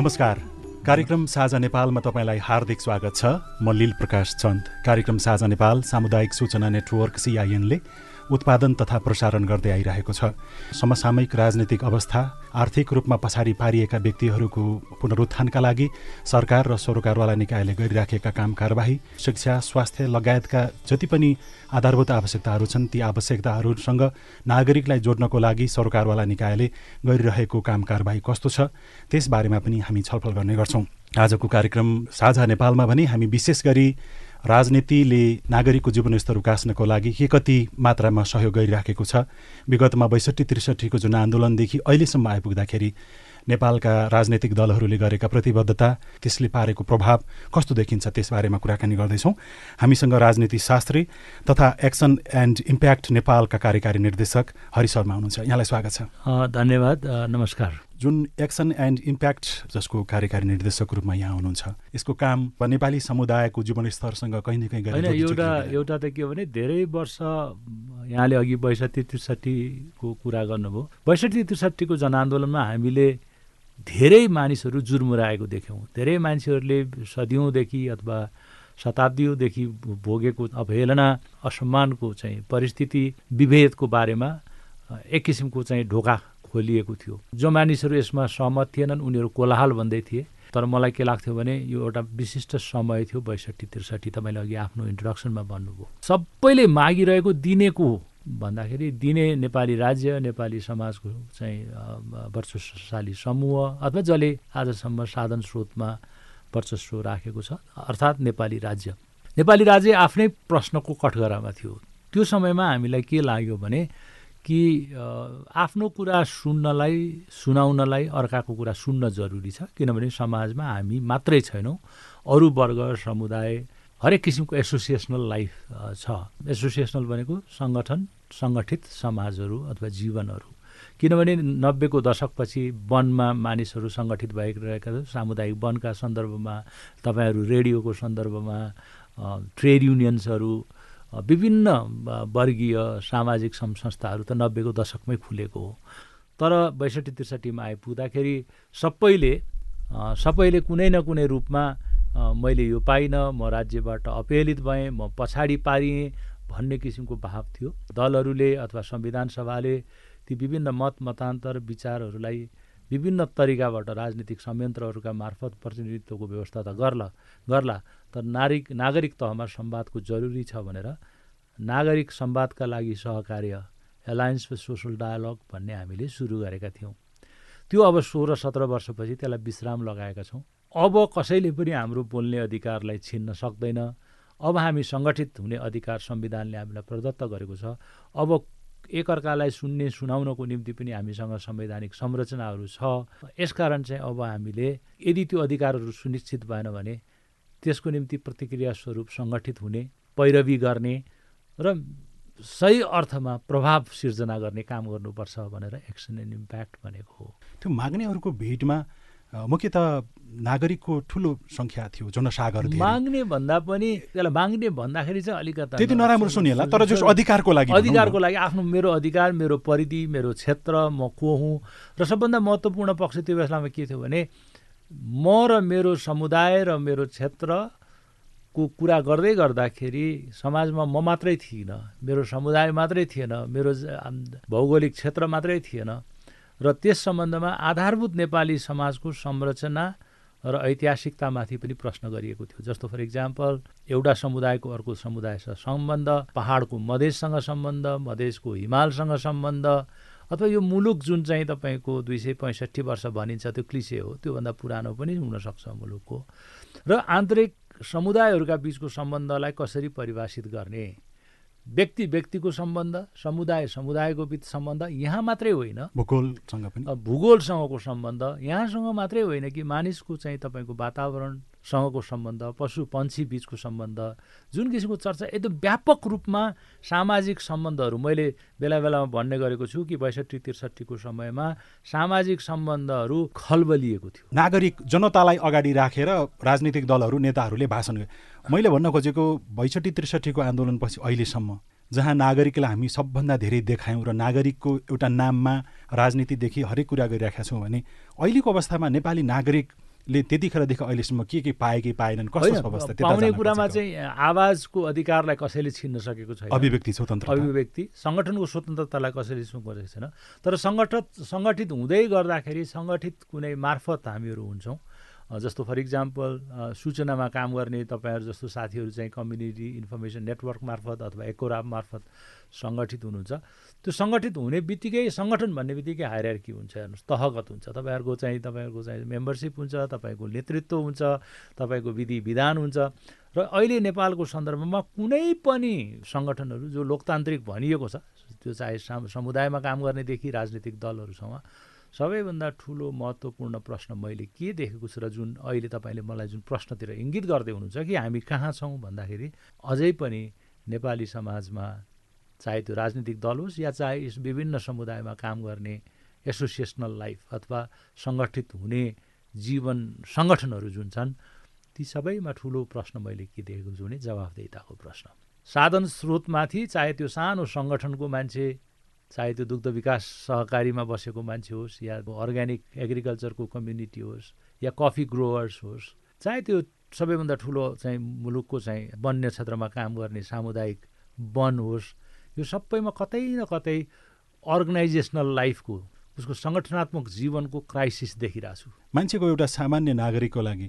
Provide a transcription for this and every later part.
नमस्कार। कार्यक्रम साझा नेपालमा तपाईँलाई हार्दिक स्वागत छ। म लील प्रकाश चन्द। कार्यक्रम साझा नेपाल सामुदायिक सूचना नेटवर्क सिआइएनले उत्पादन तथा प्रसारण गर्दै आइरहेको छ। समसामयिक राजनीतिक अवस्था आर्थिक रूपमा पछाडि पारिएका व्यक्तिहरूको पुनरुत्थानका लागि सरकार र सरोकारवाला निकायले गरिराखेका काम कारबाही शिक्षा स्वास्थ्य लगायतका जति पनि आधारभूत आवश्यकताहरू छन् ती आवश्यकताहरूसँग नागरिकलाई जोड्नको लागि सरकारवाला निकायले गरिरहेको काम कारबाही कस्तो छ त्यसबारेमा पनि हामी छलफल गर्ने गर्छौँ। आजको कार्यक्रम साझा नेपालमा भने हामी विशेष गरी राजनीतिले नागरिकको जीवनस्तर उकास्नको लागि के कति मात्रामा सहयोग गरिराखेको छ विगतमा बैसठी त्रिसठीको जुन आन्दोलनदेखि अहिलेसम्म आइपुग्दाखेरि नेपालका राजनैतिक दलहरूले गरेका प्रतिबद्धता त्यसले पारेको प्रभाव कस्तो देखिन्छ त्यसबारेमा कुराकानी गर्दैछौँ। हामीसँग राजनीति शास्त्री तथा एक्सन एन्ड इम्प्याक्ट नेपालका कार्यकारी निर्देशक हरि शर्मा हुनुहुन्छ। यहाँलाई स्वागत छ। धन्यवाद। नमस्कार। जुन एक्सन एन्ड इम्प्याक्ट जसको कार्यकारी निर्देशकको रूपमा यहाँ हुनुहुन्छ यसको काम नेपाली समुदायको जीवनस्तरसँग कहीँ न कहीँ होइन एउटा एउटा त के भने धेरै वर्ष यहाँले अघि बैसठी त्रिसठीको कुरा गर्नुभयो। बैसठी त्रिसठीको जनआन्दोलनमा हामीले धेरै मानिसहरू जुर्मुराएको देख्यौँ। धेरै मान्छेहरूले सदियौँदेखि अथवा शताब्दीदेखि भोगेको अवहेलना असम्मानको चाहिँ परिस्थिति विभेदको बारेमा एक किसिमको चाहिँ ढोका खोलिएको थियो। जो मानिसहरू यसमा सहमत थिएनन् उनीहरू कोलाहाल भन्दै थिए। तर मलाई के लाग्थ्यो भने यो एउटा विशिष्ट समय थियो बैसठी त्रिसठी तपाईँले अघि आफ्नो इन्ट्रोडक्सनमा भन्नुभयो। सबैले मागिरहेको दिनेको भन्दाखेरि दिने नेपाली राज्य नेपाली समाजको चाहिँ वर्चस्वशाली समूह अथवा जसले आजसम्म साधन स्रोतमा वर्चस्व राखेको छ अर्थात् नेपाली राज्य। नेपाली राज्य आफ्नै प्रश्नको कठघरामा थियो। त्यो समयमा हामीलाई के लाग्यो भने कि आफ्नो कुरा सुन्नलाई सुनाउनलाई अर्काको कुरा सुन्न जरुरी छ। किनभने समाजमा हामी मात्रै छैनौँ। अरू वर्ग समुदाय हरेक किसिमको एसोसिएसनल लाइफ छ। एसोसिएसनल भनेको सङ्गठन सङ्गठित समाजहरू अथवा जीवनहरू। किनभने नब्बेको दशकपछि वनमा मानिसहरू सङ्गठित भइरहेका सामुदायिक वनका सन्दर्भमा तपाईँहरू रेडियोको सन्दर्भमा ट्रेड युनियन्सहरू विभिन्न वर्गीय सामाजिक संस्थाहरू त नब्बेको दशकमै खुलेको हो। तर बैसठी त्रिसठीमा आइपुग्दाखेरि सबैले सबैले कुनै न कुनै रूपमा मैले यो पाइनँ म राज्यबाट अपहेलित भएँ म पछाडि पारिएँ भन्ने किसिमको भाव थियो। दलहरूले अथवा संविधान सभाले ती विभिन्न मत मतान्तर विचारहरूलाई विभिन्न तरिकाबाट राजनीतिक संयन्त्रहरूका मार्फत प्रतिनिधित्वको व्यवस्था त गर्ला गर्ला तर नागरिक नागरिक तहमा संवादको जरुरी छ भनेर नागरिक संवादका लागि सहकार्य एलायन्स फर सोसल डायलग भन्ने हामीले सुरु गरेका थियौँ। त्यो अब सोह्र सत्र वर्षपछि त्यसलाई विश्राम लगाएका छौँ। अब कसैले पनि हाम्रो बोल्ने अधिकारलाई छिन्न सक्दैन। अब हामी सङ्गठित हुने अधिकार संविधानले हामीलाई प्रदत्त गरेको छ। अब एकअर्कालाई सुन्ने सुनाउनको निम्ति पनि हामीसँग संवैधानिक संरचनाहरू छ। यसकारण चाहिँ अब हामीले यदि त्यो अधिकारहरू सुनिश्चित भएन भने त्यसको निम्ति प्रतिक्रिया स्वरूप सङ्गठित हुने पैरवी गर्ने र सही अर्थमा प्रभाव सिर्जना गर्ने काम गर्नुपर्छ भनेर एक्सन एन्ड इम्प्याक्ट भनेको हो। त्यो माग्नेहरूको भिडमा मुख्यत नागरिकको ठुलो सङ्ख्या थियो जनसागर माग्ने भन्दा पनि त्यसलाई माग्ने भन्दाखेरि चाहिँ अलिकति त्यति नराम्रो सुनिएला तर जस अधिकारको लागि अधिकारको लागि आफ्नो मेरो अधिकार मेरो परिधि मेरो क्षेत्र म को हुँ? र सबभन्दा महत्त्वपूर्ण पक्ष त्यो बेलामा के थियो भने म र मेरो समुदाय र मेरो क्षेत्रको कुरा गर्दै गर्दाखेरि समाजमा म मात्रै थिइनँ मेरो समुदाय मात्रै थिएन मेरो भौगोलिक क्षेत्र मात्रै थिएन। र त्यस सम्बन्धमा आधारभूत नेपाली समाजको संरचना र ऐतिहासिकतामाथि पनि प्रश्न गरिएको थियो। जस्तो फर इक्जाम्पल एउटा समुदायको अर्को समुदायसँग सम्बन्ध पहाडको मधेससँग सम्बन्ध मधेसको हिमालसँग सम्बन्ध अथवा यो मुलुक जुन चाहिँ तपाईँको दुई सय पैँसठी वर्ष भनिन्छ त्यो क्लिसे हो त्योभन्दा पुरानो पनि हुनसक्छ मुलुकको। र आन्तरिक समुदायहरूका बिचको सम्बन्धलाई कसरी परिभाषित गर्ने? व्यक्ति व्यक्तिको सम्बन्ध समुदाय समुदायको बिच सम्बन्ध यहाँ मात्रै होइन। भूगोलसँग पनि। भूगोलसँगको सम्बन्ध यहाँसँग मात्रै होइन कि मानिसको चाहिँ तपाईँको वातावरणसँगको सम्बन्ध पशु पन्छी बिचको सम्बन्ध जुन किसिमको चर्चा एकदम व्यापक रूपमा सामाजिक सम्बन्धहरू। मैले बेला बेलामा भन्ने गरेको छु कि बैसठी त्रिसठीको समयमा सामाजिक सम्बन्धहरू खलबलिएको थियो। नागरिक जनतालाई अगाडि राखेर राजनीतिक दलहरू नेताहरूले भाषण मैले भन्न खोजेको बैसठी त्रिसठीको आन्दोलनपछि अहिलेसम्म जहाँ नागरिकलाई हामी सबभन्दा धेरै देखायौँ र नागरिकको एउटा नाममा राजनीतिदेखि हरेक कुरा गरिरहेका छौँ भने अहिलेको अवस्थामा नेपाली नागरिक ले त्यतिखेरदेखि अहिलेसम्म के के पाए कि पाएनन् कस्तो अवस्था पाउने कुरामा चाहिँ आवाजको अधिकारलाई कसैले छिन्न सकेको छैन। अभिव्यक्ति स्वतन्त्र अभिव्यक्ति सङ्गठनको स्वतन्त्रतालाई कसैले गरेको छैन। तर सङ्गठित सङ्गठित हुँदै गर्दाखेरि सङ्गठित कुनै मार्फत हामीहरू हुन्छौँ। जस्तो फर इक्जाम्पल सूचनामा काम गर्ने तपाईँहरू जस्तो साथीहरू चाहिँ कम्युनिटी इन्फर्मेसन नेटवर्क मार्फत अथवा एकोराब मार्फत सङ्गठित हुनुहुन्छ। त्यो सङ्गठित हुने बित्तिकै सङ्गठन भन्ने बित्तिकै हायरकी हुन्छ हेर्नुहोस् तहगत हुन्छ। तपाईँहरूको चाहिँ तपाईँहरूको चाहिँ मेम्बरसिप हुन्छ तपाईँको नेतृत्व हुन्छ तपाईँको विधि विधान हुन्छ। र अहिले नेपालको सन्दर्भमा कुनै पनि सङ्गठनहरू जो लोकतान्त्रिक भनिएको छ त्यो चाहे समुदायमा काम गर्नेदेखि राजनीतिक दलहरूसँग सबैभन्दा ठुलो महत्त्वपूर्ण प्रश्न मैले के देखेको छु र जुन अहिले तपाईँले मलाई जुन प्रश्नतिर इङ्गित गर्दै हुनुहुन्छ कि हामी कहाँ छौँ भन्दाखेरि अझै पनि नेपाली समाजमा चाहे त्यो राजनीतिक दल होस् या चाहे यस विभिन्न समुदायमा काम गर्ने एसोसिएसनल लाइफ अथवा सङ्गठित हुने जीवन सङ्गठनहरू जुन छन् ती सबैमा ठुलो प्रश्न मैले के देखेको छु भने जवाफदेताको प्रश्न साधन स्रोतमाथि चाहे त्यो सानो सङ्गठनको मान्छे चाहे त्यो दुग्ध विकास सहकारीमा बसेको मान्छे होस् या अर्ग्यानिक एग्रिकल्चरको कम्युनिटी होस् या कफी ग्रोवर्स होस् चाहे त्यो सबैभन्दा ठुलो चाहिँ मुलुकको चाहिँ वन्य क्षेत्रमा काम गर्ने सामुदायिक वन होस् यो सबैमा कतै न कतै अर्गनाइजेसनल लाइफको उसको सङ्गठनात्मक जीवनको क्राइसिस देखिरहेको छु। मान्छेको एउटा सामान्य नागरिकको लागि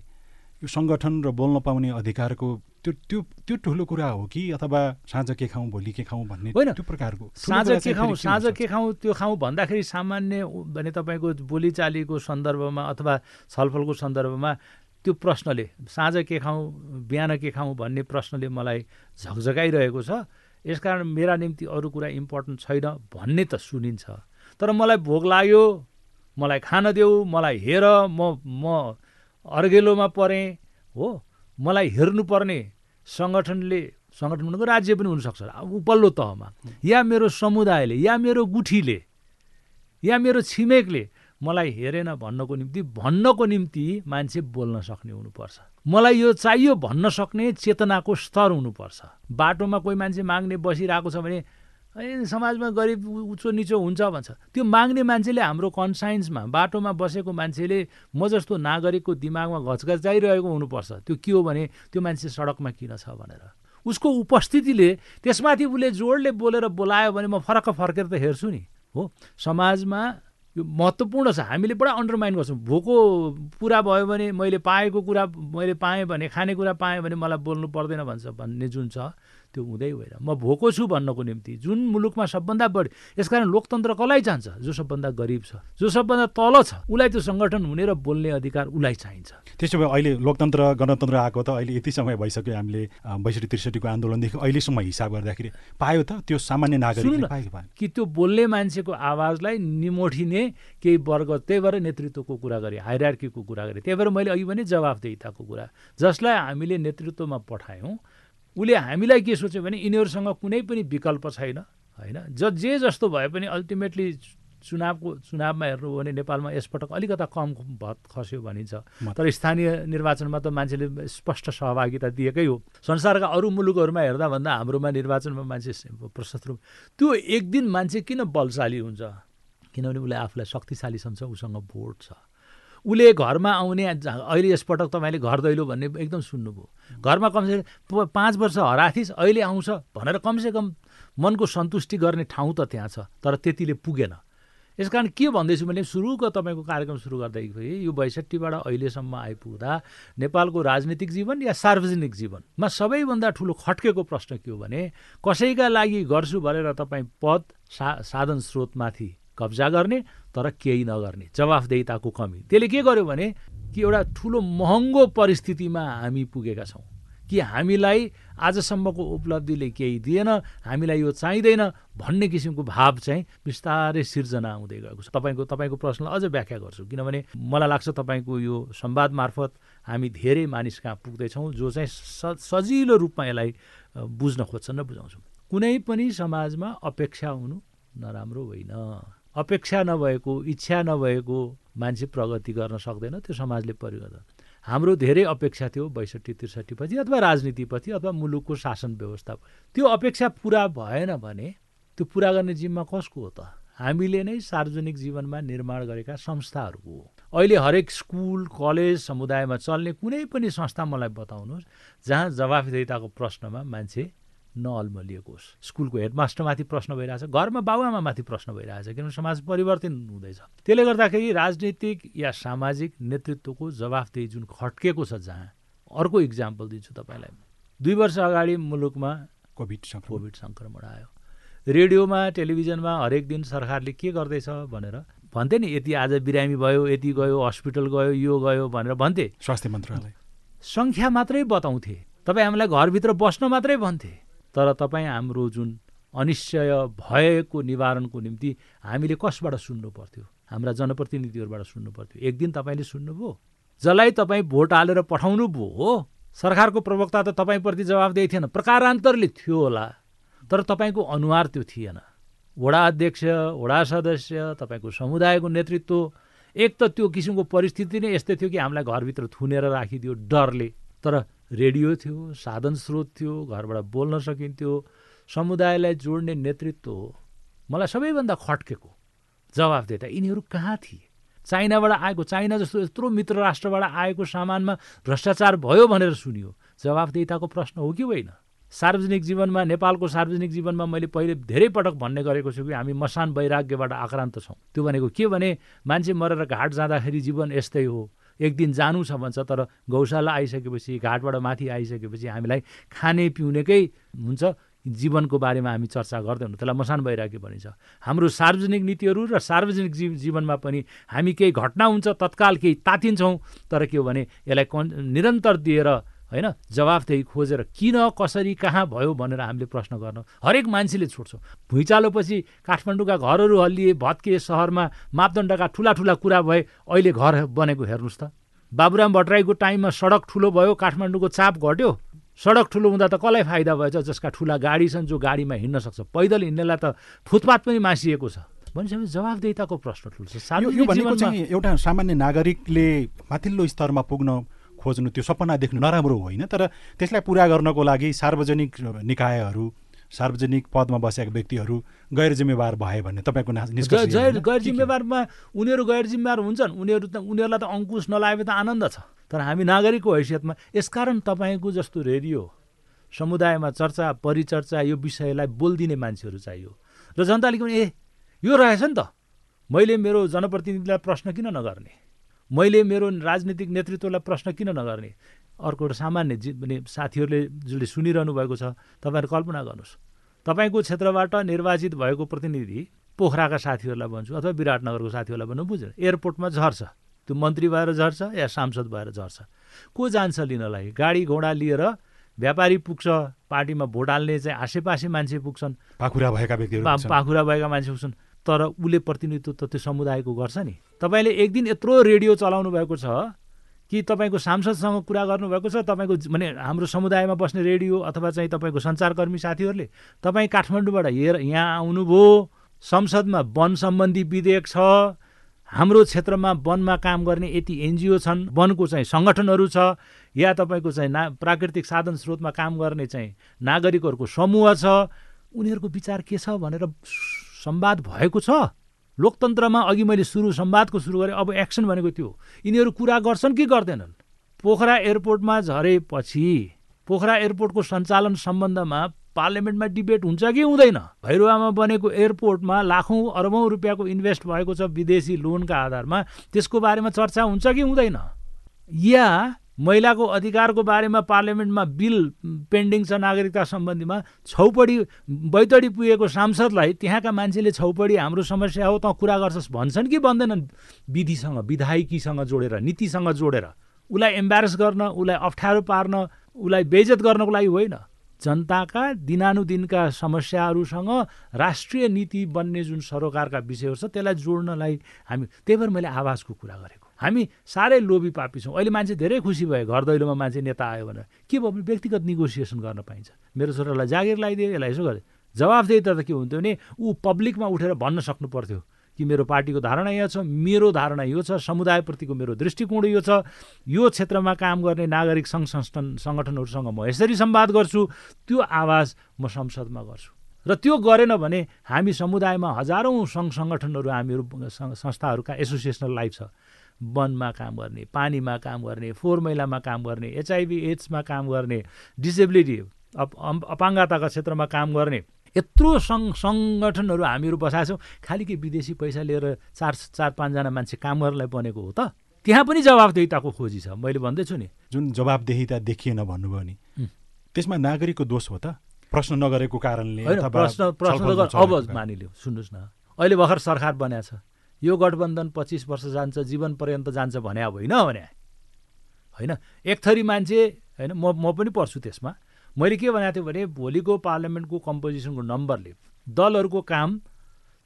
यो सङ्गठन र बोल्न पाउने अधिकारको त्यो त्यो त्यो ठुलो कुरा हो कि अथवा साँझ के खाउँ भोलि के खाउँ भन्ने होइन। त्यो प्रकारको साँझ के खाउँ साँझ के खाउँ त्यो खाउँ भन्दाखेरि सामान्य भने तपाईँको बोलीचालीको सन्दर्भमा अथवा छलफलको सन्दर्भमा त्यो प्रश्नले साँझ के खाउँ बिहान के खाउँ भन्ने प्रश्नले मलाई झकझगाइरहेको छ। यसकारण मेरा निम्ति अरू कुरा इम्पोर्टेन्ट छैन भन्ने त सुनिन्छ। तर मलाई भोग लाग्यो मलाई खान देऊ मलाई हेर म म अर्गेलोमा परेँ हो मलाई हेर्नुपर्ने सङ्गठनले सङ्गठन भनेको राज्य पनि हुनसक्छ। उपल्लो तहमा या मेरो समुदायले या मेरो गुठीले या मेरो छिमेकले मलाई हेरेन भन्नको निम्ति भन्नको निम्ति मान्छे बोल्न सक्ने हुनुपर्छ। मलाई यो चाहियो भन्न सक्ने चेतनाको स्तर हुनुपर्छ। बाटोमा कोही मान्छे माग्ने बसिरहेको छ भने समाजमा गरिब उच्चो निचो हुन्छ भन्छ। त्यो माग्ने मान्छेले हाम्रो कन्साइन्समा बाटोमा बसेको मान्छेले म जस्तो नागरिकको दिमागमा घचघचाइरहेको हुनुपर्छ। त्यो के हो भने त्यो मान्छे सडकमा किन छ भनेर। उसको उपस्थितिले त्यसमाथि उसले जोडले बोलेर बोलायो भने म फरक फर्केर त हेर्छु नि हो? समाजमा यो महत्त्वपूर्ण छ। हामीले बडा अन्डरमाइन गर्छौँ। भोको पुरा भयो भने मैले पाएको कुरा मैले पाएँ भने खानेकुरा पाएँ भने मलाई बोल्नु पर्दैन भन्छ भन्ने जुन छ। त्यो हुँदै होइन म भोको छु भन्नको निम्ति। जुन मुलुकमा सबभन्दा बढी यसकारण लोकतन्त्र कसलाई चाहन्छ जो सबभन्दा गरिब छ जो सबभन्दा तल छ उसलाई त्यो सङ्गठन हुने र बोल्ने अधिकार उसलाई चाहिन्छ। त्यसो भए अहिले लोकतन्त्र गणतन्त्र आएको त अहिले यति समय भइसक्यो हामीले बैसठी त्रिसठीको आन्दोलनदेखि अहिलेसम्म हिसाब गर्दाखेरि। पायो त त्यो सामान्य नागरिक कि त्यो बोल्ने मान्छेको आवाजलाई निमोठिने केही वर्ग त्यही भएर नेतृत्वको कुरा गरेँ हाइरार्कीको कुरा गरेँ। त्यही भएर मैले अघि पनि जवाफदेहिताको कुरा। जसलाई हामीले नेतृत्वमा पठायौँ उसले हामीलाई के सोच्यो भने यिनीहरूसँग कुनै पनि विकल्प छैन होइन? ज जे जस्तो भए पनि अल्टिमेटली चुनावको चुनावमा हेर्नु हो भने नेपालमा यसपटक अलिकता कम भत खस्यो भनिन्छ। तर स्थानीय निर्वाचनमा त मान्छेले स्पष्ट सहभागिता दिएकै हो। संसारका अरू मुलुकहरूमा हेर्दा भन्दा हाम्रोमा निर्वाचनमा मान्छे प्रशस्त रूप। त्यो एक दिन मान्छे किन बलशाली हुन्छ? किनभने उसले आफूलाई शक्तिशाली सम्झ उसँग भोट छ। उसले घरमा आउने अहिले यसपटक तपाईँले घर दैलो भन्ने एकदम सुन्नुभयो। घरमा कमसे पाँच वर्ष हराथिस् अहिले आउँछ भनेर कमसेकम मनको सन्तुष्टि गर्ने ठाउँ त त्यहाँ छ तर त्यतिले पुगेन। यस कारण के भन्दैछु मैले सुरुको तपाईँको कार्यक्रम सुरु गर्दाखेरि यो बैसठीबाट अहिलेसम्म आइपुग्दा नेपालको राजनीतिक जीवन या सार्वजनिक जीवनमा सबैभन्दा ठुलो खट्केको प्रश्न के हो भने कसैका लागि गर्छु भनेर तपाईँ पद सा साधन स्रोतमाथि कब्जा गर्ने तर केही नगर्ने जवाफदेहिताको कमी। त्यसले के गर्यो भने कि एउटा ठुलो महँगो परिस्थितिमा हामी पुगेका छौँ। कि हामीलाई आजसम्मको उपलब्धिले केही दिएन हामीलाई यो चाहिँदैन भन्ने किसिमको भाव चाहिँ बिस्तारै सिर्जना हुँदै गएको छ। तपाईँको तपाईँको प्रश्नलाई अझ व्याख्या गर्छु किनभने मलाई लाग्छ तपाईँको यो संवाद मार्फत हामी धेरै मानिस कहाँ पुग्दैछौँ जो चाहिँ सजिलो रूपमा यसलाई बुझ्न खोज्छन् र बुझाउँछौँ कुनै पनि समाजमा अपेक्षा हुनु नराम्रो होइन। अपेक्षा नभएको इच्छा नभएको मान्छे प्रगति गर्न सक्दैन त्यो समाजले परिवर्तन। हाम्रो धेरै अपेक्षा थियो बैसठी त्रिसठीपछि अथवा राजनीतिपछि अथवा मुलुकको शासन व्यवस्था त्यो अपेक्षा पुरा भएन भने त्यो पुरा गर्ने जिम्मा कसको हो त? हामीले नै सार्वजनिक जीवनमा निर्माण गरेका संस्थाहरूको हो। अहिले हरेक स्कुल कलेज समुदायमा चल्ने कुनै पनि संस्था मलाई बताउनुहोस् जहाँ जवाफदेहिताको प्रश्नमा मान्छे नअल्मलिएको होस्। स्कुलको हेडमास्टरमाथि प्रश्न भइरहेछ घरमा बाबुआमामाथि प्रश्न भइरहेछ किनभने समाज परिवर्तन हुँदैछ। त्यसले गर्दाखेरि राजनीतिक या सामाजिक नेतृत्वको जवाफदेही जुन खट्केको छ जहाँ अर्को इक्जाम्पल दिन्छु तपाईँलाई। दुई वर्ष अगाडि मुलुकमा कोभिड कोभिड सङ्क्रमण आयो। रेडियोमा टेलिभिजनमा हरेक दिन सरकारले के गर्दैछ भनेर भन्थे नि यति आज बिरामी भयो यति गयो हस्पिटल गयो यो गयो भनेर भन्थे। स्वास्थ्य मन्त्रालय। सङ्ख्या मात्रै बताउँथे। तपाईँ हामीलाई घरभित्र बस्न मात्रै भन्थे। तर तपाईँ हाम्रो जुन अनिश्चय भएको निवारणको निम्ति हामीले कसबाट सुन्नु पर्थ्यो? हाम्रा जनप्रतिनिधिहरूबाट सुन्नु पर्थ्यो। एक दिन तपाईँले सुन्नुभयो? जसलाई तपाईँ भोट हालेर पठाउनु भयो हो सरकारको प्रवक्ता त तपाईँप्रति जवाबदेही थिएन। प्रकारान्तरले थियो होला। तर तपाईँको अनुहार त्यो थिएन। वडा अध्यक्ष वडा सदस्य तपाईँको समुदायको नेतृत्व एक त त्यो किसिमको परिस्थिति नै यस्तै थियो कि हामीलाई घरभित्र थुनेर राखिदियो डरले। तर रेडियो थियो साधन स्रोत थियो घरबाट बोल्न सकिन्थ्यो समुदायलाई जोड्ने नेतृत्व मलाई सबैभन्दा खट्केको जवाफदेता यिनीहरू कहाँ थिए? चाइनाबाट आएको चाइना जस्तो यत्रो मित्र राष्ट्रबाट आएको सामानमा भ्रष्टाचार भयो भनेर सुनियो। जवाफदेताको प्रश्न हो कि होइन? सार्वजनिक जीवनमा नेपालको सार्वजनिक जीवनमा मैले पहिले धेरै पटक भन्ने गरेको छु कि हामी मसान वैराग्यबाट आक्रान्त छौँ। त्यो भनेको के भने मान्छे मरेर घाट जाँदाखेरि जीवन यस्तै हो। एक दिन जानु छ भन्छ तर गौशाला आइसकेपछि घाटबाट माथि आइसकेपछि हामीलाई खाने पिउनेकै हुन्छ। जीवनको बारेमा हामी चर्चा गर्दैनौँ। त्यसलाई मसान वैराग्य भनिन्छ। हाम्रो सार्वजनिक नीतिहरू र सार्वजनिक जीव जीवनमा पनि हामी केही घटना हुन्छ तत्काल केही तातिन्छौँ। तर के हो भने यसलाई कन् निरन्तर दिएर होइन? जवाफदेही खोजेर किन कसरी कहाँ भयो भनेर हामीले प्रश्न गर्न। हरेक मान्छेले छोड्छौँ। भुइँचालोपछि काठमाडौँका घरहरू हल्लिए भत्किए सहरमा मापदण्डका ठुला ठुला कुरा भए अहिले घर बनेको हेर्नुहोस् त। बाबुराम भट्टराईको टाइममा सडक ठुलो भयो काठमाडौँको चाप घट्यो। सडक ठुलो हुँदा त कसलाई फाइदा भएछ? जसका ठुला गाडी छन् जो गाडीमा हिँड्न सक्छ। पैदल हिँड्नेलाई त फुटपाथ पनि मासिएको छ। भनेपछि जवाफदेताको प्रश्न ठुलो छ एउटा सामान्य नागरिकले माथिल्लो स्तरमा पुग्न खोज्नु त्यो सपना देख्नु नराम्रो होइन तर त्यसलाई पुरा गर्नको लागि सार्वजनिक निकायहरू सार्वजनिक पदमा बसेका व्यक्तिहरू गैर जिम्मेवार भए भन्ने तपाईँको गैर जिम्मेवारमा उनीहरू गैर जिम्मेवार हुन्छन् उनीहरू त उनीहरूलाई त अङ्कुश नलागे त आनन्द छ। तर हामी नागरिकको हैसियतमा यसकारण तपाईँको जस्तो रेडियो समुदायमा चर्चा परिचर्चा यो विषयलाई बोलिदिने मान्छेहरू चाहियो। र जनताले पनि ए यो रहेछ नि त। मैले मेरो जनप्रतिनिधिलाई प्रश्न किन नगर्ने? मैले मेरो राजनीतिक नेतृत्वलाई प्रश्न किन नगर्ने? अर्को एउटा सामान्य जि भने साथीहरूले जसले सुनिरहनु भएको छ तपाईँहरू कल्पना गर्नुहोस्। तपाईँको क्षेत्रबाट निर्वाचित भएको प्रतिनिधि पोखराका साथीहरूलाई भन्छु अथवा विराटनगरको साथीहरूलाई भन्नु बुझ्नु एयरपोर्टमा झर्छ। त्यो मन्त्री भएर झर्छ या सांसद भएर झर्छ। को जान्छ लिनलाई? गाडी घोडा लिएर व्यापारी पुग्छ पार्टीमा भोट हाल्ने चाहिँ आसेपासे मान्छे पुग्छन्। पाखुरा भएका व्यक्तिहरू पाखुरा भएका मान्छे पुग्छन्। तर उसले प्रतिनिधित्व त त्यो समुदायको गर्छ नि। तपाईँले एक दिन यत्रो रेडियो चलाउनु भएको छ कि तपाईँको सांसदसँग कुरा गर्नुभएको छ तपाईँको भने हाम्रो समुदायमा बस्ने रेडियो अथवा चाहिँ तपाईँको सञ्चारकर्मी साथीहरूले तपाईँ काठमाडौँबाट हेर यहाँ आउनुभयो संसदमा वन सम्बन्धी विधेयक छ हाम्रो क्षेत्रमा वनमा काम गर्ने यति एनजिओ छन् वनको चाहिँ सङ्गठनहरू छ या तपाईँको चाहिँ ना प्राकृतिक साधन स्रोतमा काम गर्ने चाहिँ नागरिकहरूको समूह छ उनीहरूको विचार के छ भनेर संवाद भएको छ? लोकतन्त्रमा अघि मैले सुरु संवादको सुरु गरेँ अब एक्सन भनेको त्यो। यिनीहरू कुरा गर्छन् कि गर्दैनन्? पोखरा एयरपोर्टमा झरेपछि पोखरा एयरपोर्टको सञ्चालन सम्बन्धमा पार्लियामेन्टमा डिबेट हुन्छ कि हुँदैन? भैरुवामा बनेको एयरपोर्टमा लाखौँ अरबौँ रुपियाँको इन्भेस्ट भएको छ विदेशी लोनका आधारमा। त्यसको बारेमा चर्चा हुन्छ कि हुँदैन? या महिलाको अधिकारको बारेमा पार्लियामेन्टमा बिल पेन्डिङ छ नागरिकता सम्बन्धीमा छौपडी बैतडी पुगेको सांसदलाई त्यहाँका मान्छेले छौपडी हाम्रो समस्या हो त कुरा गर्छस् भन्छन् कि भन्दैनन् विधिसँग विधायकीसँग जोडेर नीतिसँग जोडेर। उसलाई एम्बारेस गर्न उसलाई अप्ठ्यारो पार्न उसलाई बेजत गर्नको लागि होइन। जनताका दिनानुदिनका समस्याहरूसँग राष्ट्रिय नीति बन्ने जुन सरोकारका विषयहरू छ त्यसलाई जोड्नलाई हामी त्यही भएर मैले आवाजको कुरा गरेको। हामी साह्रै लोभी पापी छौँ। अहिले मान्छे धेरै खुसी भयो घर दैलोमा मान्छे नेता आयो भनेर। के भयो? भने व्यक्तिगत निगोसिएसन गर्न पाइन्छ। मेरो छोरालाई जागिर लगाइदियो यसलाई यसो गरेँ जवाफदेही त के हुन्थ्यो भने ऊ पब्लिकमा उठेर भन्न सक्नु पर्थ्यो कि मेरो पार्टीको धारणा यो छ मेरो धारणा यो छ समुदायप्रतिको मेरो दृष्टिकोण यो छ। यो क्षेत्रमा काम गर्ने नागरिक सङ्घ संस्थान सङ्गठनहरूसँग म यसरी सम्वाद गर्छु। त्यो आवाज म संसदमा गर्छु। र त्यो गरेन भने हामी समुदायमा हजारौँ सङ्घ सङ्गठनहरू हामीहरू संस्थाहरूका एसोसिएसनल लाइफ छ। वनमा काम गर्ने पानीमा काम गर्ने फोहोर मैलामा काम गर्ने एचआइभी एड्समा काम गर्ने डिसेबिलिटी अप अपाङ्गताका क्षेत्रमा काम गर्ने यत्रो सङ् सङ्गठनहरू हामीहरू बसाएको छौँ। खालि के विदेशी पैसा लिएर चार चार पाँचजना मान्छे काम गर्नलाई बनेको हो त? त्यहाँ पनि जवाबदेहिताको खोजी छ मैले भन्दैछु नि। जुन जवाबदेहिता देखिएन भन्नुभयो नि त्यसमा नागरिकको दोष हो त? प्रश्न नगरेको कारणले प्रश्न प्रश्न अब मानिलियो सुन्नुहोस् न। अहिले भर्खर सरकार बनाएको छ। यो गठबन्धन पच्चिस वर्ष जान्छ जीवन पर्यन्त जान्छ भने अब होइन भने। होइन? एक थरी मान्छे होइन म म पनि पढ्छु त्यसमा। मैले के भनेको थिएँ भने भोलिको पार्लियामेन्टको कम्पोजिसनको नम्बरले दलहरूको काम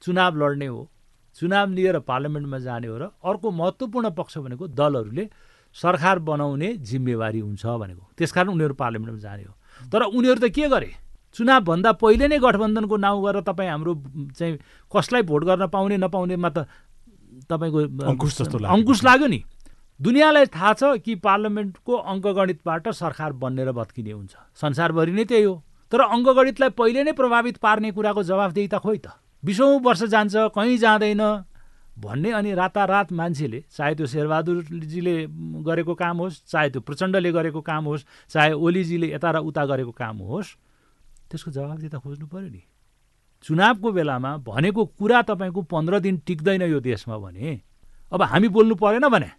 चुनाव लड्ने हो चुनाव लिएर पार्लियामेन्टमा जाने हो र अर्को महत्त्वपूर्ण पक्ष भनेको दलहरूले सरकार बनाउने जिम्मेवारी हुन्छ भनेको। त्यसकारण उनीहरू पार्लियामेन्टमा जाने हो। तर उनीहरू त के गरे? चुनावभन्दा पहिले नै गठबन्धनको नाउँ गरेर तपाईँ हाम्रो चाहिँ कसलाई भोट गर्न पाउने नपाउनेमा त तपाईँको अङ्कुश जस्तो अङ्कुश लाग्यो नि। दुनियाँलाई थाहा छ कि पार्लियामेन्टको अङ्कगणितबाट सरकार बन्नेर भत्किने हुन्छ। संसारभरि नै त्यही हो। तर अङ्कगणितलाई पहिले नै प्रभावित पार्ने कुराको जवाफदेही त खोइ त। बिसौँ वर्ष जान्छ कहीँ जाँदैन। भन्ने अनि रातारात मान्छेले चाहे त्यो शेरबहादुरजीले गरेको काम होस् चाहे त्यो प्रचण्डले गरेको काम होस् चाहे ओलीजीले यता र उता गरेको काम होस् त्यसको जवाबदिता खोज्नु पऱ्यो नि। चुनावको बेलामा भनेको कुरा तपाईँको पन्ध्र दिन टिक्दैन यो देशमा भने अब हामी बोल्नु परेन भने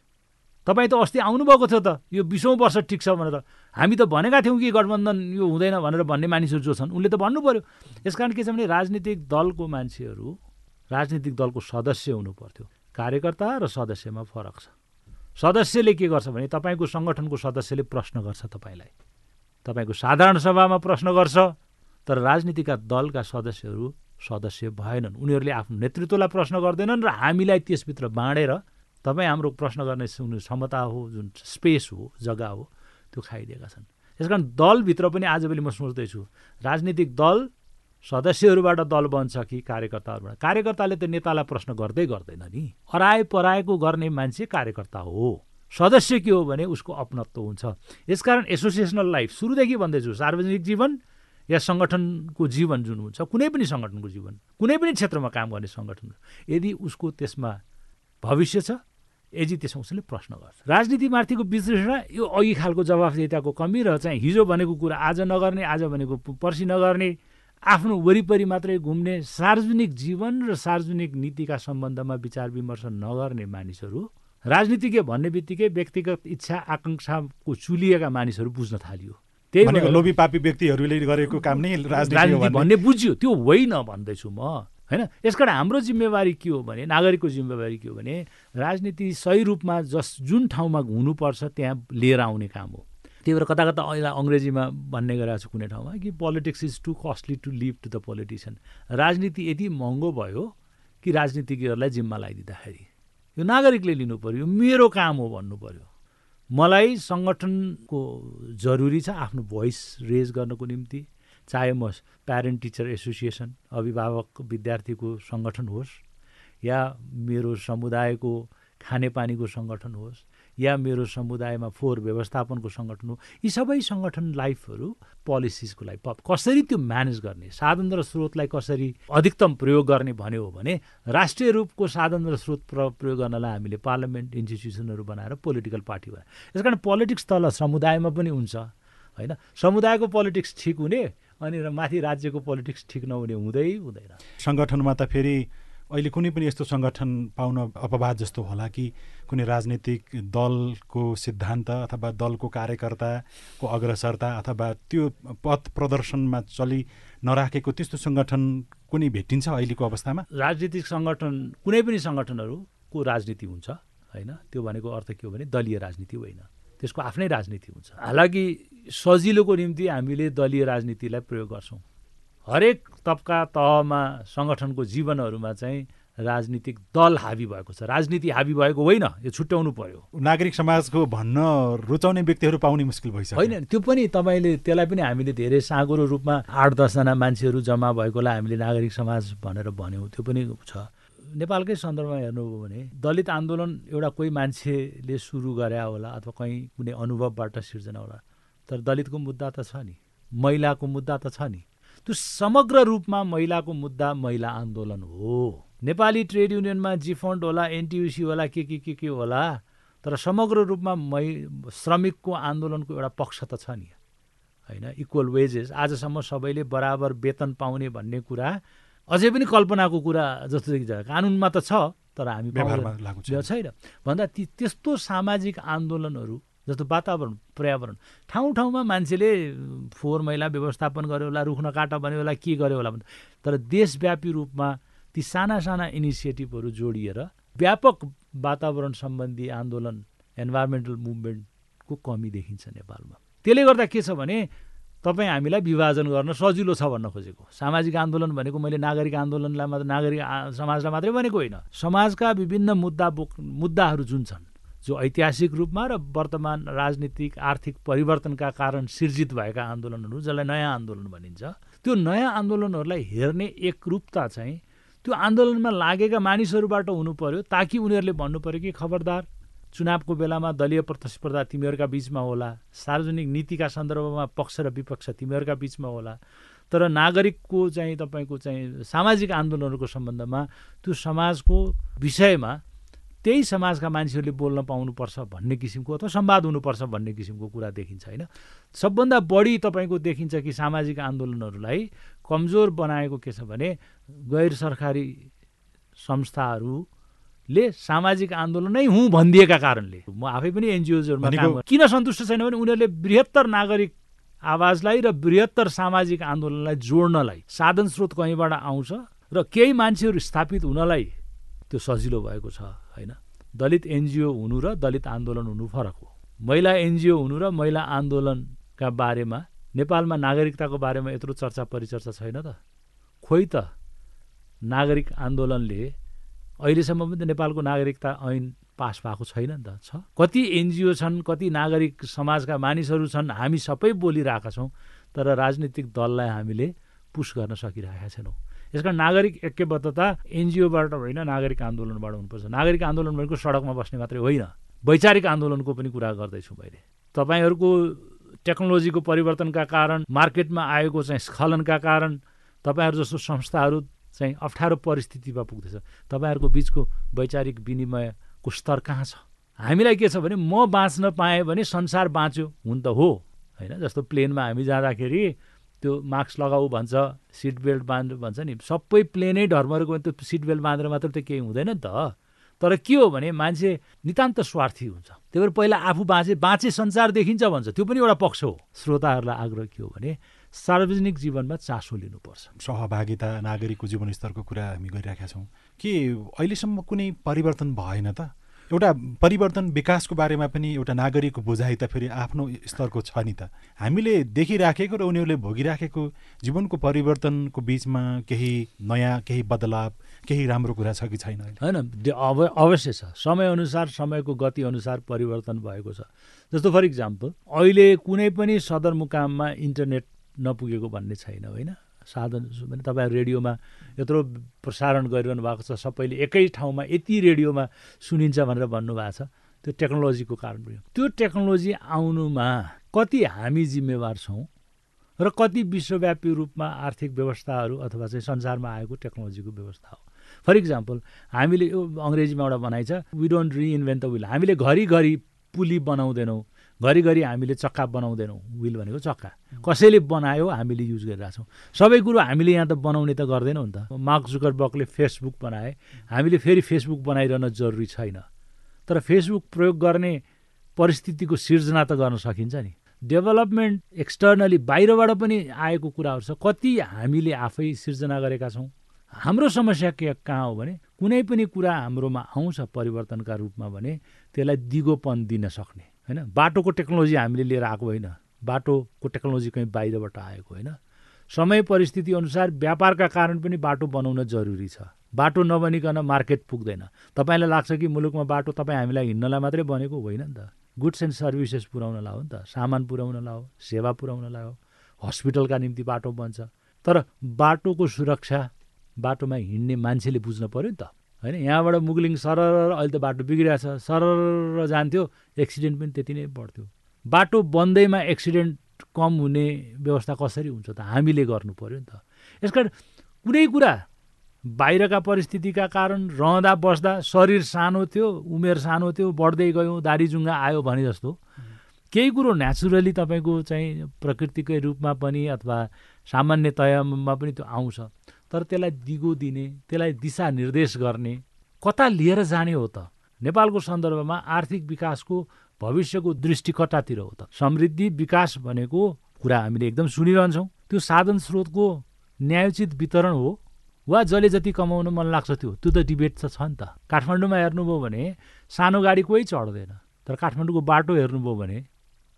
तपाईँ त अस्ति आउनुभएको थियो त यो बिसौँ वर्ष टिक्छ भनेर। हामी त भनेका थियौँ कि गठबन्धन यो हुँदैन भनेर भन्ने मानिसहरू जो छन् उनले त भन्नु पऱ्यो यसकारण के छ भने राजनीतिक दलको मान्छेहरू राजनीतिक दलको सदस्य हुनु पर्थ्यो कार्यकर्ता र सदस्यमा फरक छ। सदस्यले के गर्छ भने तपाईँको सङ्गठनको सदस्यले प्रश्न गर्छ तपाईँलाई। तपाईँको साधारण सभामा प्रश्न गर्छ। तर राजनीतिका दलका सदस्यहरू सदस्य भएनन्। उनीहरूले आफ्नो नेतृत्वलाई प्रश्न गर्दैनन् र हामीलाई त्यसभित्र बाँडेर तपाईँ हाम्रो प्रश्न गर्ने क्षमता हो जुन स्पेस हो जग्गा हो त्यो खाइदिएका छन्। त्यस कारण दलभित्र पनि आजभोलि म सोच्दैछु राजनीतिक दल सदस्यहरूबाट दल बन्छ कि कार्यकर्ताहरूबाट? कार्यकर्ताले त नेतालाई प्रश्न गर्दै गर्दैन नि। हराए पराएको गर्ने मान्छे कार्यकर्ता हो। सदस्य के हो भने उसको अपनत्व हुन्छ। यसकारण एसोसिएसनल लाइफ सुरुदेखि भन्दैछु सार्वजनिक जीवन या सङ्गठनको जीवन जुन हुन्छ कुनै पनि सङ्गठनको जीवन कुनै पनि क्षेत्रमा काम गर्ने सङ्गठन यदि उसको त्यसमा भविष्य छ यदि त्यसमा उसले प्रश्न गर्छ। राजनीतिमाथिको विश्लेषण यो अघि खालको जवाफदेताको कमी र चाहिँ हिजो भनेको कुरा आज नगर्ने आज भनेको पर्सि नगर्ने आफ्नो वरिपरि मात्रै घुम्ने सार्वजनिक जीवन र सार्वजनिक नीतिका सम्बन्धमा विचार विमर्श नगर्ने मानिसहरू राजनीतिज्ञ भन्ने बित्तिकै व्यक्तिगत इच्छा आकाङ्क्षाको चुलिएका मानिसहरू बुझ्न थालियो। त्यही लोभी पापी व्यक्तिहरूले गरेको काम नै राजनीति भन्ने। बुझ्यो। त्यो होइन भन्दैछु म। होइन? यसकारण हाम्रो जिम्मेवारी के हो भने नागरिकको जिम्मेवारी के हो भने राजनीति सही रूपमा जस जुन ठाउँमा हुनुपर्छ त्यहाँ लिएर आउने काम हो। त्यही भएर कता कता अहिले अङ्ग्रेजीमा भन्ने गरेको छु कुनै ठाउँमा कि politics is too costly to leave to the politician राजनीति यति महँगो भयो कि राजनीतिज्ञहरूलाई जिम्मा लगाइदिँदाखेरि यो नागरिकले लिनु पऱ्यो मेरो काम हो भन्नु पऱ्यो मलाई सङ्गठनको जरुरी छ आफ्नो भोइस रेज गर्नको निम्ति। चाहे म प्यारेन्ट टिचर एसोसिएसन अभिभावक विद्यार्थीको सङ्गठन होस् या मेरो समुदायको खानेपानीको सङ्गठन होस् या मेरो समुदायमा फोहोर व्यवस्थापनको सङ्गठन हो। यी सबै सङ्गठन लाइफहरू पोलिसिसको लागि कसरी त्यो म्यानेज गर्ने? साधन र स्रोतलाई कसरी अधिकतम प्रयोग गर्ने भन्यो हो भने राष्ट्रिय रूपको साधन र स्रोत प्रयोग गर्नलाई हामीले पार्लियामेन्ट इन्स्टिट्युसनहरू बनाएर पोलिटिकल पार्टी बनाएर यस कारण पोलिटिक्स तल समुदायमा पनि हुन्छ होइन? समुदायको पोलिटिक्स ठिक हुने अनि माथि राज्यको पोलिटिक्स ठिक नहुने हुँदै हुँदैन। सङ्गठनमा त फेरि अहिले कुनै पनि यस्तो सङ्गठन पाउन अपवाद जस्तो होला कि कुनै राजनीतिक दलको सिद्धान्त अथवा दलको कार्यकर्ताको अग्रसरता अथवा त्यो पथ प्रदर्शनमा चलि नराखेको त्यस्तो सङ्गठन कुनै भेटिन्छ अहिलेको अवस्थामा? राजनीतिक सङ्गठन कुनै पनि सङ्गठनहरूको राजनीति हुन्छ होइन? त्यो भनेको अर्थ के हो भने दलीय राजनीति होइन। त्यसको आफ्नै राजनीति हुन्छ। हालाकि सजिलोको निम्ति हामीले दलीय राजनीतिलाई प्रयोग गर्छौँ। हरेक तबका तहमा सङ्गठनको जीवनहरूमा चाहिँ राजनीतिक दल हावी भएको छ। राजनीति हावी भएको होइन यो छुट्याउनु पर्यो। नागरिक समाजको भन्न रुचाउने व्यक्तिहरू पाउने मुस्किल भइसक्यो। होइन त्यो पनि तपाईँले त्यसलाई पनि हामीले धेरै साँगुरो रूपमा आठ दसजना मान्छेहरू जम्मा भएकोलाई हामीले नागरिक समाज भनेर भन्यौँ त्यो पनि छ। नेपालकै सन्दर्भमा हेर्नुभयो भने दलित आन्दोलन एउटा कोही मान्छेले सुरु गरे होला अथवा कहीँ कुनै अनुभवबाट सिर्जना होला तर दलितको मुद्दा त छ नि महिलाको मुद्दा त छ नि। त्यो समग्र रूपमा महिलाको मुद्दा महिला आन्दोलन हो। नेपाली ट्रेड युनियनमा जिफन्ड होला एनटियुसी होला के के के के होला तर समग्र रूपमा मै श्रमिकको आन्दोलनको एउटा पक्ष त छ नि। होइन इक्वल वेजेस आजसम्म सबैले बराबर वेतन पाउने भन्ने कुरा अझै पनि कल्पनाको कुरा जस्तो देखिन्छ कानुनमा त छ तर हामी छैन। भन्दा ती त्यस्तो सामाजिक आन्दोलनहरू जस्तो वातावरण पर्यावरण। ठाउँ ठाउँमा मान्छेले फोहोर मैला व्यवस्थापन गर्यो होला रुख्न काट भन्यो होला के गर्यो होला तर देशव्यापी रूपमा ती साना साना इनिसिएटिभहरू जोडिएर व्यापक वातावरण सम्बन्धी आन्दोलन इन्भाइरोमेन्टल मुभमेन्टको कमी देखिन्छ नेपालमा। त्यसले गर्दा के छ भने तपाईँ हामीलाई विभाजन गर्न सजिलो छ भन्न खोजेको। सामाजिक आन्दोलन भनेको मैले नागरिक आन्दोलनलाई मात्र नागरिक समाजलाई मात्रै भनेको होइन। समाजका विभिन्न मुद्दा बोक मुद्दाहरू जुन छन् जो ऐतिहासिक रूपमा र वर्तमान राजनीतिक आर्थिक परिवर्तनका कारण सिर्जित भएका आन्दोलनहरू जसलाई नयाँ आन्दोलन भनिन्छ त्यो नयाँ आन्दोलनहरूलाई हेर्ने एकरूपता चाहिँ त्यो आन्दोलनमा लागेका मानिसहरूबाट हुनु पर्यो ताकि उनीहरूले भन्नु पर्यो कि खबरदार चुनावको बेलामा दलीय प्रतिस्पर्धा तिमीहरूका बिचमा होला सार्वजनिक नीतिका सन्दर्भमा पक्ष र विपक्ष तिमीहरूका बिचमा होला तर नागरिकको चाहिँ तपाईँको चाहिँ सामाजिक आन्दोलनहरूको सम्बन्धमा त्यो समाजको विषयमा त्यही समाजका मान्छेहरूले बोल्न पाउनुपर्छ भन्ने किसिमको अथवा संवाद हुनुपर्छ भन्ने किसिमको कुरा देखिन्छ होइन? सबभन्दा बढी तपाईँको देखिन्छ कि सामाजिक आन्दोलनहरूलाई कमजोर बनाएको के छ भने गैर सरकारी संस्थाहरूले सामाजिक आन्दोलन नै हुँ भनिदिएका कारणले। म आफै पनि एनजिओजहरूमा काम किन सन्तुष्ट छैन भने उनीहरूले बृहत्तर नागरिक आवाजलाई र बृहत्तर सामाजिक आन्दोलनलाई जोड्नलाई साधन स्रोत कहीँबाट आउँछ र केही मान्छेहरू स्थापित हुनलाई त्यो सजिलो भएको छ। होइन? दलित एनजिओ हुनु र दलित आन्दोलन हुनु फरक हो। महिला एनजिओ हुनु र महिला आन्दोलनका बारेमा नेपालमा नागरिकताको बारेमा यत्रो चर्चा परिचर्चा छैन त। खोइ त नागरिक आन्दोलनले अहिलेसम्म पनि त नेपालको नागरिकता ऐन पास भएको छैन नि त छ? कति एनजिओ छन् कति नागरिक समाजका मानिसहरू छन् हामी सबै बोलिरहेका छौँ तर राजनीतिक दललाई हामीले पुस गर्न सकिरहेका छैनौँ। यसकारण नागरिक ऐक्यबद्धता एनजिओबाट होइन नागरिक आन्दोलनबाट हुनुपर्छ। नागरिक आन्दोलन भनेको सडकमा बस्ने मात्रै होइन। वैचारिक आन्दोलनको पनि कुरा गर्दैछु मैले। तपाईँहरूको टेक्नोलोजीको परिवर्तनका कारण मार्केटमा आएको चाहिँ स्खलनका कारण तपाईँहरू जस्तो संस्थाहरू चाहिँ अप्ठ्यारो परिस्थितिमा पुग्दैछ। तपाईँहरूको बिचको वैचारिक विनिमयको स्तर कहाँ छ? हामीलाई के छ भने म बाँच्न पाएँ भने संसार बाँच्यो हुन त हो। होइन जस्तो प्लेनमा हामी जाँदाखेरि त्यो मास्क लगाऊ भन्छ सिट बेल्ट बाँध भन्छ नि। सबै प्लेनै ढर्महरूको त्यो सिट बेल्ट बाँधेर मात्र त केही हुँदैन नि त। तर के हो भने मान्छे नितान्त स्वार्थी हुन्छ। त्यही भएर पहिला आफू बाँचे बाँचे संसार देखिन्छ भन्छ। त्यो पनि एउटा पक्ष हो। श्रोताहरूलाई आग्रह के हो भने सार्वजनिक जीवनमा चासो लिनुपर्छ। सहभागिता नागरिकको जीवनस्तरको कुरा हामी गरिरहेका छौँ। के अहिलेसम्म कुनै परिवर्तन भएन त? एउटा परिवर्तन विकासको बारेमा पनि एउटा नागरिकको बुझाइ त फेरि आफ्नो स्तरको छ नि त। हामीले देखिराखेको र उनीहरूले भोगिराखेको जीवनको परिवर्तनको बिचमा केही नयाँ केही बदलाव केही राम्रो कुरा छ कि छैन होइन अब अवश्य छ। समयअनुसार समयको गति अनुसार परिवर्तन भएको छ। जस्तो फर इक्जाम्पल अहिले कुनै पनि सदरमुकाममा इन्टरनेट नपुगेको भन्ने छैन होइन? साधन भने तपाईँहरू रेडियोमा यत्रो प्रसारण गरिरहनु भएको छ सबैले एकै ठाउँमा यति रेडियोमा सुनिन्छ भनेर भन्नुभएको छ। त्यो टेक्नोलोजीको कारण पनि त्यो टेक्नोलोजी आउनुमा कति हामी जिम्मेवार छौँ र कति विश्वव्यापी रूपमा आर्थिक व्यवस्थाहरू अथवा चाहिँ संसारमा आएको टेक्नोलोजीको व्यवस्था हो। फर इक्जाम्पल हामीले यो अङ्ग्रेजीमा एउटा भनाइ छ we don't reinvent the wheel हामीले घरिघरि पुली बनाउँदैनौँ। घरिघरि हामीले चक्का बनाउँदैनौँ। विल भनेको चक्का। कसैले बनायो हामीले युज गरिरहेछौँ सबै कुरो हामीले यहाँ त बनाउने त गर्दैनौँ नि त। मार्क जुकर बकले फेसबुक बनाए। हामीले फेरि फेसबुक बनाइरहन जरुरी छैन। तर फेसबुक प्रयोग गर्ने परिस्थितिको सिर्जना त गर्न सकिन्छ नि। डेभलपमेन्ट एक्सटर्नली बाहिरबाट पनि आएको कुराहरू छ। कति हामीले आफै सिर्जना गरेका छौँ। हाम्रो समस्या के कहाँ हो भने कुनै पनि कुरा हाम्रोमा आउँछ परिवर्तनका रूपमा भने त्यसलाई दिगोपन दिन सक्ने। होइन? बाटोको टेक्नोलोजी हामीले लिएर आएको होइन। बाटोको टेक्नोलोजी कहीँ बाहिरबाट आएको होइन। समय परिस्थिति अनुसार व्यापारका कारण पनि बाटो बनाउन जरुरी छ। बाटो नबनिकन मार्केट पुग्दैन। तपाईँलाई लाग्छ कि मुलुकमा बाटो तपाईँ हामीलाई हिँड्नलाई मात्रै बनेको होइन नि त। गुड्स एन्ड सर्भिसेस पुऱ्याउनलाई हो नि त। सामान पुऱ्याउनलाई हो सेवा पुऱ्याउनलाई हो हस्पिटलका निम्ति बाटो बन्छ। तर बाटोको सुरक्षा बाटोमा हिँड्ने मान्छेले बुझ्न पऱ्यो नि त। होइन? यहाँबाट मुगलिङ सरर अहिले त बाटो बिग्रिरहेछ। सरर जान्थ्यो एक्सिडेन्ट पनि त्यति नै बढ्थ्यो। बाटो बन्दैमा एक्सिडेन्ट कम हुने व्यवस्था कसरी हुन्छ त? हामीले गर्नु पऱ्यो नि त। यसकारण कुनै कुरा बाहिरका परिस्थितिका कारण रहँदा बस्दा शरीर सानो थियो उमेर सानो थियो बढ्दै गयौँ दारी जुङ्गा आयो भने जस्तो केही कुरो नेचुरली तपाईँको चाहिँ प्रकृतिकै रूपमा पनि अथवा सामान्यतयामा पनि त्यो आउँछ। तर त्यसलाई दिगो दिने त्यसलाई दिशा निर्देश गर्ने। कता लिएर जाने हो त? नेपालको सन्दर्भमा आर्थिक विकासको भविष्यको दृष्टि कतातिर हो त? समृद्धि विकास भनेको कुरा हामीले एकदम सुनिरहन्छौँ। त्यो साधन स्रोतको न्यायोचित वितरण हो। वा जसले जति कमाउनु मन लाग्छ त्यो त्यो त डिबेट त छ नि त। काठमाडौँमा हेर्नुभयो भने सानो गाडी कोही चढ्दैन। तर काठमाडौँको बाटो हेर्नुभयो भने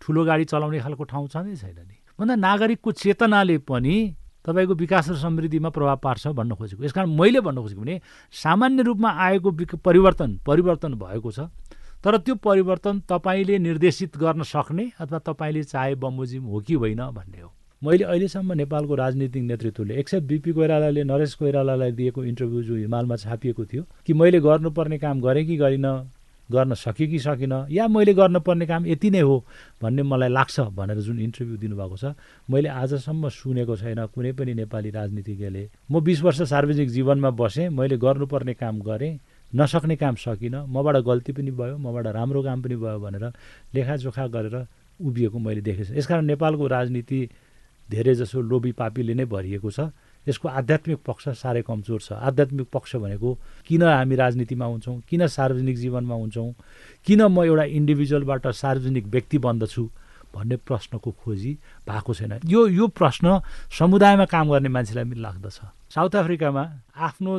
ठुलो गाडी चलाउने खालको ठाउँ छँदै छैन नि। भन्दा नागरिकको चेतनाले पनि तपाईँको विकास र समृद्धिमा प्रभाव पार्छ भन्न खोजेको। यस कारण मैले भन्न खोजेको भने सामान्य रूपमा आएको परिवर्तन परिवर्तन भएको छ तर त्यो परिवर्तन तपाईँले निर्देशित गर्न सक्ने अथवा तपाईँले चाहे बमोजिम हो कि होइन भन्ने हो। मैले अहिलेसम्म नेपालको राजनीतिक नेतृत्वले एक्सेप्ट बिपी कोइरालाले नरेश कोइरालालाई दिएको इन्टरभ्यू जो हिमालमा छापिएको थियो कि मैले गर्नुपर्ने काम गरेँ कि गरिनँ गर्न सकेँ कि सकिनँ? या मैले गर्नुपर्ने काम यति नै हो भन्ने मलाई लाग्छ भनेर जुन इन्टरभ्यू दिनुभएको छ मैले आजसम्म सुनेको छैन कुनै पनि नेपाली राजनीतिज्ञले। म बिस वर्ष सार्वजनिक जीवनमा बसेँ मैले गर्नुपर्ने काम गरेँ नसक्ने काम सकिनँ। मबाट गल्ती पनि भयो मबाट राम्रो काम पनि भयो भनेर लेखाजोखा गरेर उभिएको मैले देखेको छु। यसकारण नेपालको राजनीति धेरै जसो लोभी पापीले नै भरिएको छ। यसको आध्यात्मिक पक्ष साह्रै कमजोर छ। आध्यात्मिक पक्ष भनेको किन हामी राजनीतिमा हुन्छौँ किन सार्वजनिक जीवनमा हुन्छौँ किन म एउटा इन्डिभिजुअलबाट सार्वजनिक व्यक्ति बन्दछु भन्ने प्रश्नको खोजी भएको छैन। यो यो प्रश्न समुदायमा काम गर्ने मान्छेलाई पनि लाग्दछ। साउथ अफ्रिकामा आफ्नो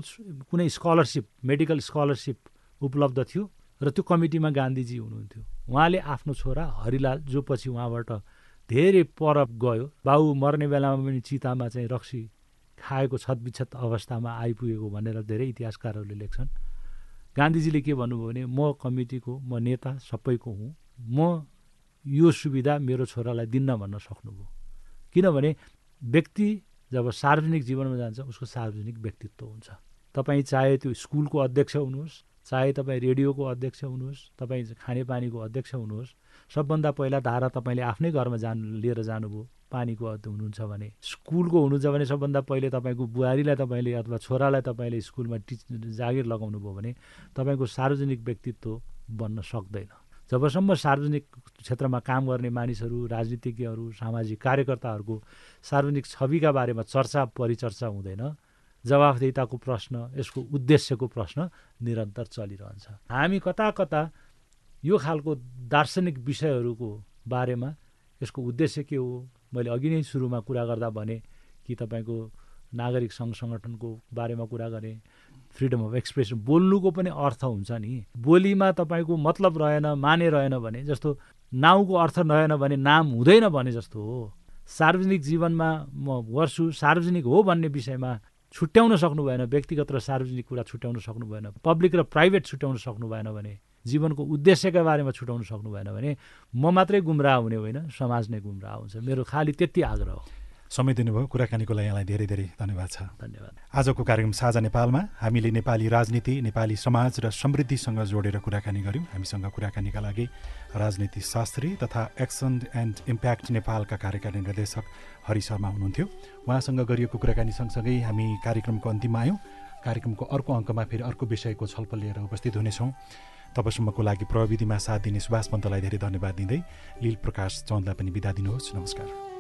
कुनै स्कलरसिप मेडिकल स्कलरसिप उपलब्ध थियो र त्यो कमिटीमा गान्धीजी हुनुहुन्थ्यो। उहाँले आफ्नो छोरा हरिलाल जो पछि उहाँबाट धेरै पर गयो बाउ मर्ने बेलामा पनि चितामा चाहिँ रक्सी खाएको छतबिछत अवस्थामा आइपुगेको भनेर धेरै इतिहासकारहरूले लेख्छन्। गान्धीजीले के भन्नुभयो भने म कमिटीको म नेता सबैको हुँ। म यो सुविधा मेरो छोरालाई दिन्न भन्न सक्नुभयो। किनभने व्यक्ति जब सार्वजनिक जीवनमा जान्छ उसको सार्वजनिक व्यक्तित्व हुन्छ। तपाईँ चाहे त्यो स्कुलको अध्यक्ष हुनुहोस् चाहे तपाईँ रेडियोको अध्यक्ष हुनुहोस् तपाईँ खानेपानीको अध्यक्ष हुनुहोस् सबभन्दा पहिला धारा तपाईँले आफ्नै घरमा जानु लिएर जानुभयो। पानीको हुनुहुन्छ भने स्कुलको हुनुहुन्छ भने सबभन्दा पहिले तपाईँको बुहारीलाई तपाईँले अथवा छोरालाई तपाईँले स्कुलमा टिच जागिर लगाउनु भयो भने तपाईँको सार्वजनिक व्यक्तित्व बन्न सक्दैन। जबसम्म सार्वजनिक क्षेत्रमा काम गर्ने मानिसहरू राजनीतिज्ञहरू सामाजिक कार्यकर्ताहरूको सार्वजनिक छविका बारेमा चर्चा परिचर्चा हुँदैन जवाफदेताको प्रश्न यसको उद्देश्यको प्रश्न निरन्तर चलिरहन्छ। हामी कता कता यो खालको दार्शनिक विषयहरूको बारेमा यसको उद्देश्य के हो मैले अघि नै सुरुमा कुरा गर्दा भने कि तपाईँको नागरिक सङ्घ सङ्गठनको बारेमा कुरा गरेँ। फ्रिडम अफ एक्सप्रेसन बोल्नुको पनि अर्थ हुन्छ नि। बोलीमा तपाईँको मतलब रहेन माने रहेन भने जस्तो नाउँको अर्थ रहेन भने नाम हुँदैन भने जस्तो हो। सार्वजनिक जीवनमा म गर्छु सार्वजनिक हो भन्ने विषयमा छुट्याउन सक्नु भएन व्यक्तिगत र सार्वजनिक कुरा छुट्याउन सक्नु भएन। पब्लिक र प्राइभेट छुट्याउन सक्नु भएन भने। जीवनको उद्देश्यका बारेमा छुटाउन सक्नु भएन भने म मात्रै गुमराह हुने होइन समाज नै गुमराह हुन्छ। मेरो खालि त्यति आग्रह हो। समय दिनुभयो। कुराकानीको लागि यहाँलाई धेरै धेरै धन्यवाद छ। धन्यवाद। आजको कार्यक्रम साझा नेपालमा हामीले नेपाली राजनीति नेपाली समाज र समृद्धिसँग जोडेर कुराकानी गऱ्यौँ। हामीसँग कुराकानीका लागि राजनीति शास्त्री तथा एक्सन एन्ड इम्प्याक्ट नेपालका कार्यकारी निर्देशक हरि शर्मा हुनुहुन्थ्यो। उहाँसँग गरिएको कुराकानी सँगसँगै हामी कार्यक्रमको अन्तिममा आयौँ। कार्यक्रमको अर्को अङ्कमा फेरि अर्को विषयको छलफल लिएर उपस्थित हुनेछौँ। तबसम्मको लागि प्रविधिमा साथ दिने सुभाष पन्तलाई धेरै धन्यवाद दिँदै लील प्रकाश चन्दलाई पनि बिदा दिनुहोस्। नमस्कार।